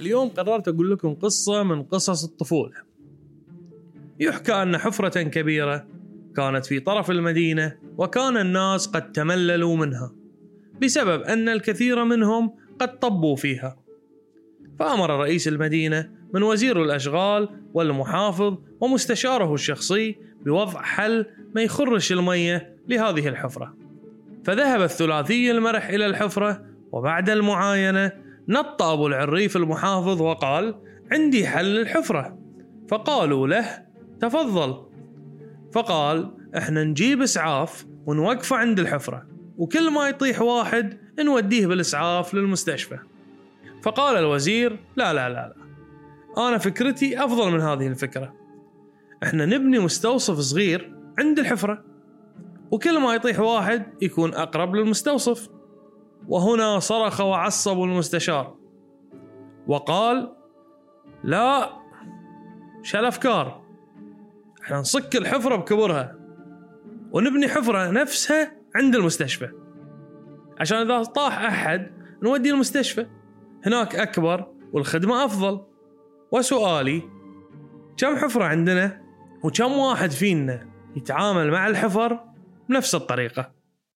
اليوم قررت أقول لكم قصة من قصص الطفولة. يحكى أن حفرة كبيرة كانت في طرف المدينة وكان الناس قد تمللوا منها بسبب أن الكثير منهم قد طبوا فيها. فأمر رئيس المدينة من وزير الأشغال والمحافظ ومستشاره الشخصي بوضع حل ما يخرش المية لهذه الحفرة. فذهب الثلاثي المرح إلى الحفرة وبعد المعاينة نط أبو العريف المحافظ وقال عندي حل الحفرة فقالوا له تفضل. فقال إحنا نجيب إسعاف ونوقفه عند الحفرة وكل ما يطيح واحد نوديه بالإسعاف للمستشفى. فقال الوزير لا لا لا لا أنا فكرتي أفضل من هذه الفكرة. إحنا نبني مستوصف صغير عند الحفرة وكل ما يطيح واحد يكون أقرب للمستوصف. وهنا صرخ وعصب المستشار. وقال لا شو الافكار إحنا نصك الحفرة بكبرها ونبني حفرة نفسها عند المستشفى. عشان إذا طاح أحد نودي المستشفى. هناك أكبر والخدمة أفضل. وسؤالي كم حفرة عندنا؟ وكم واحد فينا يتعامل مع الحفر بنفس الطريقة؟